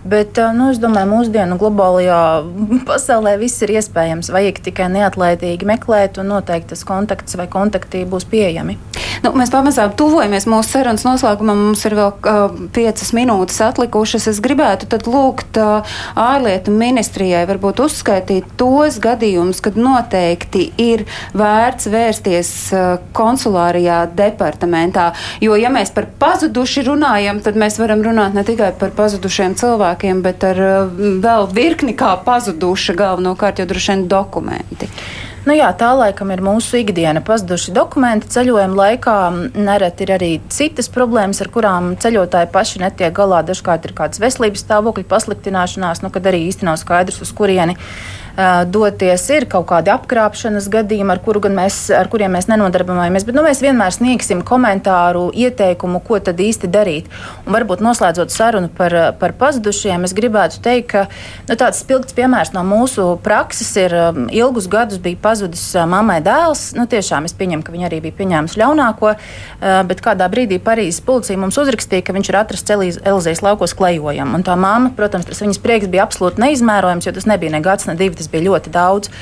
Bet nu, es domāju, mūsdienu globālajā pasaulē viss ir iespējams. Vajag tikai neatlaidīgi meklēt, un noteikti tas kontakts vai kontakti būs pieejami. Nu, mēs pamazām tuvojamies mūsu sarunas noslēgumam. Mums ir vēl uh, piecas minūtes atlikušas. Es gribētu tad lūgt uh, ārlietu ministrijai varbūt uzskaitīt tos gadījumus, kad noteikti ir vērts vērsties uh, konsulārijā departamentā. Jo, ja mēs par pazuduši runājam, tad mēs varam runāt ne tikai par pazudušiem cilvēkiem, bet ar uh, vēl virkni kā pazuduša galvenokārt jau droši vien dokumenti. Nu jā, tā laikam ir mūsu ikdiena. Pazuduši dokumenti ceļojuma laikā. Nereti ir arī citas problēmas, ar kurām ceļotāji paši netiek galā. Dažkārt ir kādas veselības stāvokļa pasliktināšanās, nu, kad arī īsti nav skaidrs, uz kurieni doties. Ir kaut kādi apkrāpšanas gadījumi, ar, kuru mēs, ar kuriem mēs nenodarbojamies. Bet nu, mēs vienmēr sniegsim komentāru, ieteikumu, ko tad īsti darīt. Un varbūt noslēdzot sarunu par, par pazudušiem, es gribētu teikt, ka nu, tāds spilgts piemērs no mūsu prakses ir ilgus gadus bija pazudis mammai dēls. Nu, tiešām es pieņemu, ka viņa arī bija pieņēmusi ļaunāko, bet kādā brīdī Parīzes policija mums uzrakstīja, ka viņš ir atrasts Elizējas laukos klejojam. Un tā mamma, protams, tas viņas prieks bija absolūti neizmērojams, jo tas nebija ne gads, ne divi tas bija ļoti daudz.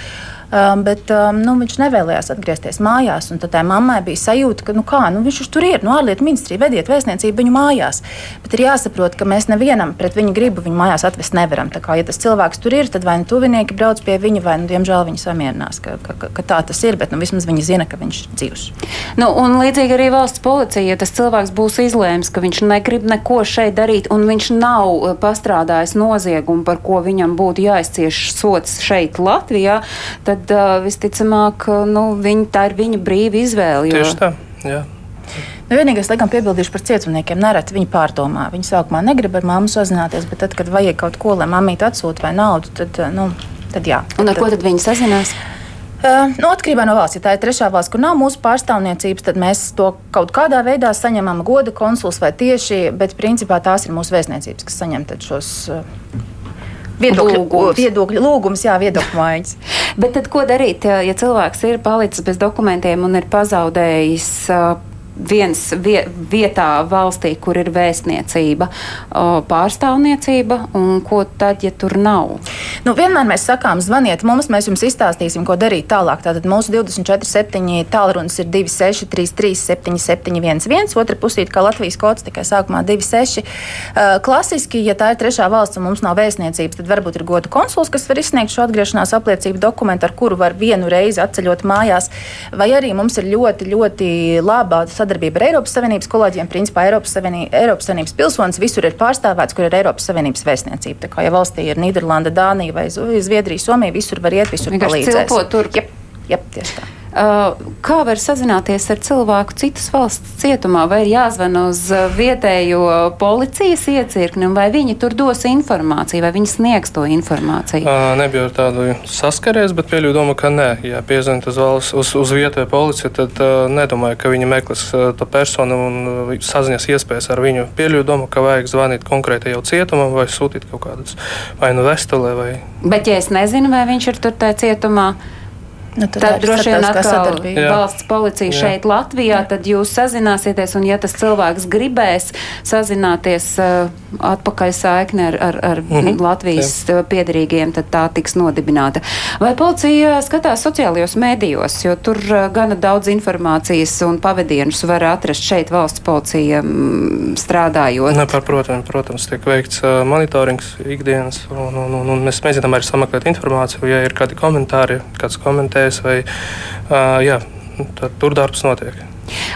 Um, bet um, nu, viņš nevēlējās atgriezties mājās. Tad tā mammai bija sajūta, ka nu, kā, nu, viņš tur ir. Nu, ārlietu ministrija vediet vēstniecību viņu mājās. Bet ir jāsaprot, ka mēs nevienam pret viņa gribu viņu mājās atvest nevaram. Tā kā, ja tas cilvēks tur ir, tad vai nu tuvinieki brauc pie viņa, vai nu, diemžēl viņi samierinās, ka, ka, ka, ka tā tas ir. Bet nu, vismaz viņi zina, ka viņš ir dzīvs. Nu, un līdzīgi arī valsts policija, ja tas cilvēks būs izlēms, ka viņš negrib neko šeit darīt, un viņš nav uh, pastrādājis noziegumu, par ko viņam būtu jāizcieš sots šeit, Latvijā, tad tad visticamāk, nu, viņi, tā ir viņa brīva izvēle. Jo... Tieši tā. Jā. Nu, vienīgais, laikam, piebildīšu par cietumniekiem, nereti viņi pārdomā. Viņi sākumā negrib ar mammu sazināties, bet tad, kad vajag kaut ko, lai mammīte atsūta vai naudu, tad, nu, tad jā. Un ar tad, ko tad viņi sazinās? Uh, nu, atkarībā no valsts, ja tā ir trešā valsts, kur nav mūsu pārstāvniecības, tad mēs to kaut kādā veidā saņemam goda konsuls vai tieši, bet principā tās ir mūsu vēstniecības, kas saņem šos. Uh, Viedokļu lūgums. Viedokļu lūgums, jā, viedokļu maiņas. Bet tad ko darīt, ja cilvēks ir palicis bez dokumentiem un ir pazaudējis viens vietā valstī, kur ir vēstniecība, pārstāvniecība, un ko tad, ja tur nav? Nu, vienmēr mēs sakām, zvaniet mums, mēs jums izstāstīsim, ko darīt tālāk. Tātad mūsu 24,7 tālrunis ir 2633, 7711, otra pusīte, kā Latvijas kods, tikai sākumā 26. Klasiski, ja tā ir trešā valsts un mums nav vēstniecības, tad varbūt ir goda konsuls, kas var izsniegt šo atgriešanās apliecību dokumentu, ar kuru var vienu reizi atceļot mājās, vai arī mums ir ļoti, ļoti laba sadarbība ar Eiropas Savienības kolēģiem. Principā Eiropas, Savienī, Eiropas Savienības pilsonis visur ir pārstāvēts, kur ir Eiropas Savienības vēstniecība. Tā kā ja valstī ir Nīderlanda, Dānija vai Zviedrija, Somija, visur var iet, visur palīdzēt. Jep, jep, tieši tā. Uh, kā var sazināties ar cilvēku citas valsts cietumā, vai ir jāzvan uz uh, vietējo policijas iecirkni, vai viņi tur dos informāciju, vai viņi sniegs to informāciju? Uh, nebija ar tādu saskaries, bet pieļauju domu, ka nē. Ja piezvanīt uz, valsts, uz, uz vietējo policiju, tad uh, nedomāju, ka viņi meklēs uh, to personu un uh, saziņas iespējas ar viņu. Pieļauju domu, ka vajag zvanīt konkrēti jau cietumam vai sūtīt kaut kādus vai nu vestulē. Vai... Bet ja es nezinu, vai viņš ir tur tajā cietumā, Nu, tad tad droši vien atkal valsts policija Jā. šeit Latvijā, Jā. tad jūs sazināsieties, un ja tas cilvēks gribēs sazināties uh, atpakaļ saikni ar, ar, ar mm -hmm. Latvijas Jā. piedarīgiem, tad tā tiks nodibināta. Vai policija skatās sociālajos mēdījos, jo tur uh, gana daudz informācijas un pavadienus var atrast šeit valsts policija um, strādājot? Ne, par, protams, protams, tiek veikts uh, monitorings ikdienas, un, un, un, un mēs mēģinām arī sameklēt informāciju, ja ir kādi komentāri, kāds komentē iespējas, vai jā, tur darbs notiek.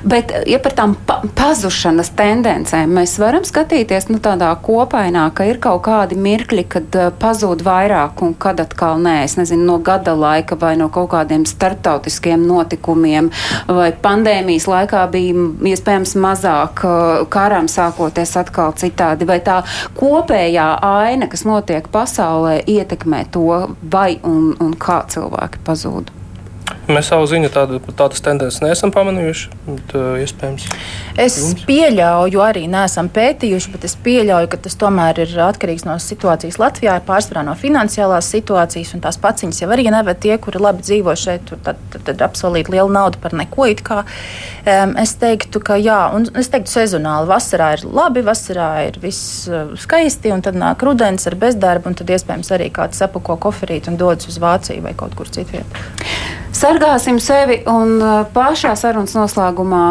Bet, ja par tām pa pazušanas tendencēm mēs varam skatīties nu, tādā kopainā, ka ir kaut kādi mirkļi, kad pazūd vairāk un kad atkal nē, es nezinu, no gada laika vai no kaut kādiem starptautiskiem notikumiem vai pandēmijas laikā bija iespējams mazāk karam sākoties atkal citādi, vai tā kopējā aina, kas notiek pasaulē, ietekmē to, vai un, un kā cilvēki pazūd. Mēs savu ziņu tādu, tādas tendences neesam pamanījuši. Bet, uh, iespējams, Es Jums? pieļauju, arī neesam pētījuši, bet es pieļauju, ka tas tomēr ir atkarīgs no situācijas Latvijā, pārsvarā no finansiālās situācijas. un Tās paciņas jau arī neved tie, kuri labi dzīvo šeit, tur tad, tad, tad apsolīt lielu naudu par neko. Um, es teiktu, ka jā, un es teiktu, sezonāli vasarā ir labi, vasarā ir viss uh, skaisti, un tad nāk rudens ar bezdarbu, un tad iespējams arī kāds sapako koferīt un dodas uz Vāciju vai kaut kur citur. Sargāsim sevi un uh, pašā sarunas noslēgumā,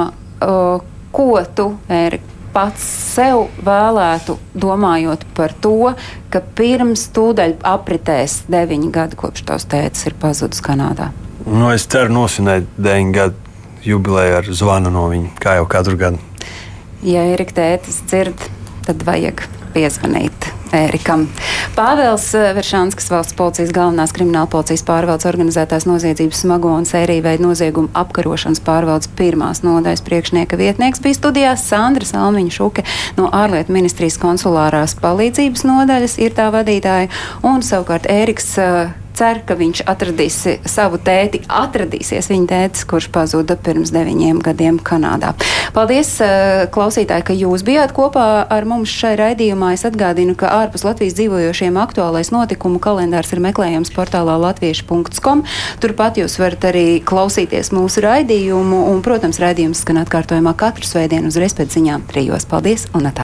uh, ko tu, Ērika, pats sev vēlētu, domājot par to, ka pirms tūdaļ apritēs deviņi gadi, kopš tavs tēcis ir pazudis Kanādā. Nu, es ceru nosvinēt 9 gadu jubileju ar zvanu no viņa, kā jau katru gadu. Ja Erika tētis dzird, tad vajag piezvanīt Ērikam. Pāvils eh, Veršanskis, valsts policijas galvenās krimināla policijas pārvaldes organizētās noziedzības smago un sēriju veidu noziegumu apkarošanas pārvaldes pirmās nodaļas priekšnieka vietnieks, bija studijās Sandra Salmiņa Šuke no ārlietu ministrijas konsulārās palīdzības nodaļas, ir tā vadītāja, un savukārt Ēriks uh, cer, ka viņš atradīs savu tēti, atradīsies viņa tētis, kurš pazuda pirms deviņiem gadiem Kanādā. Paldies, eh, klausītāji, ka jūs bijāt kopā ar mums šai raidījumā. Es atgādinu, ka ārpus Latvijas dzīvojošiem aktuālais notikumu kalendārs ir meklējams portālā latviešu.com. Turpat jūs varat arī klausīties mūsu raidījumu, un, protams, raidījums skan atkārtojumā katru svētdienu uzreiz pēc ziņām trijos. Paldies! Un atā.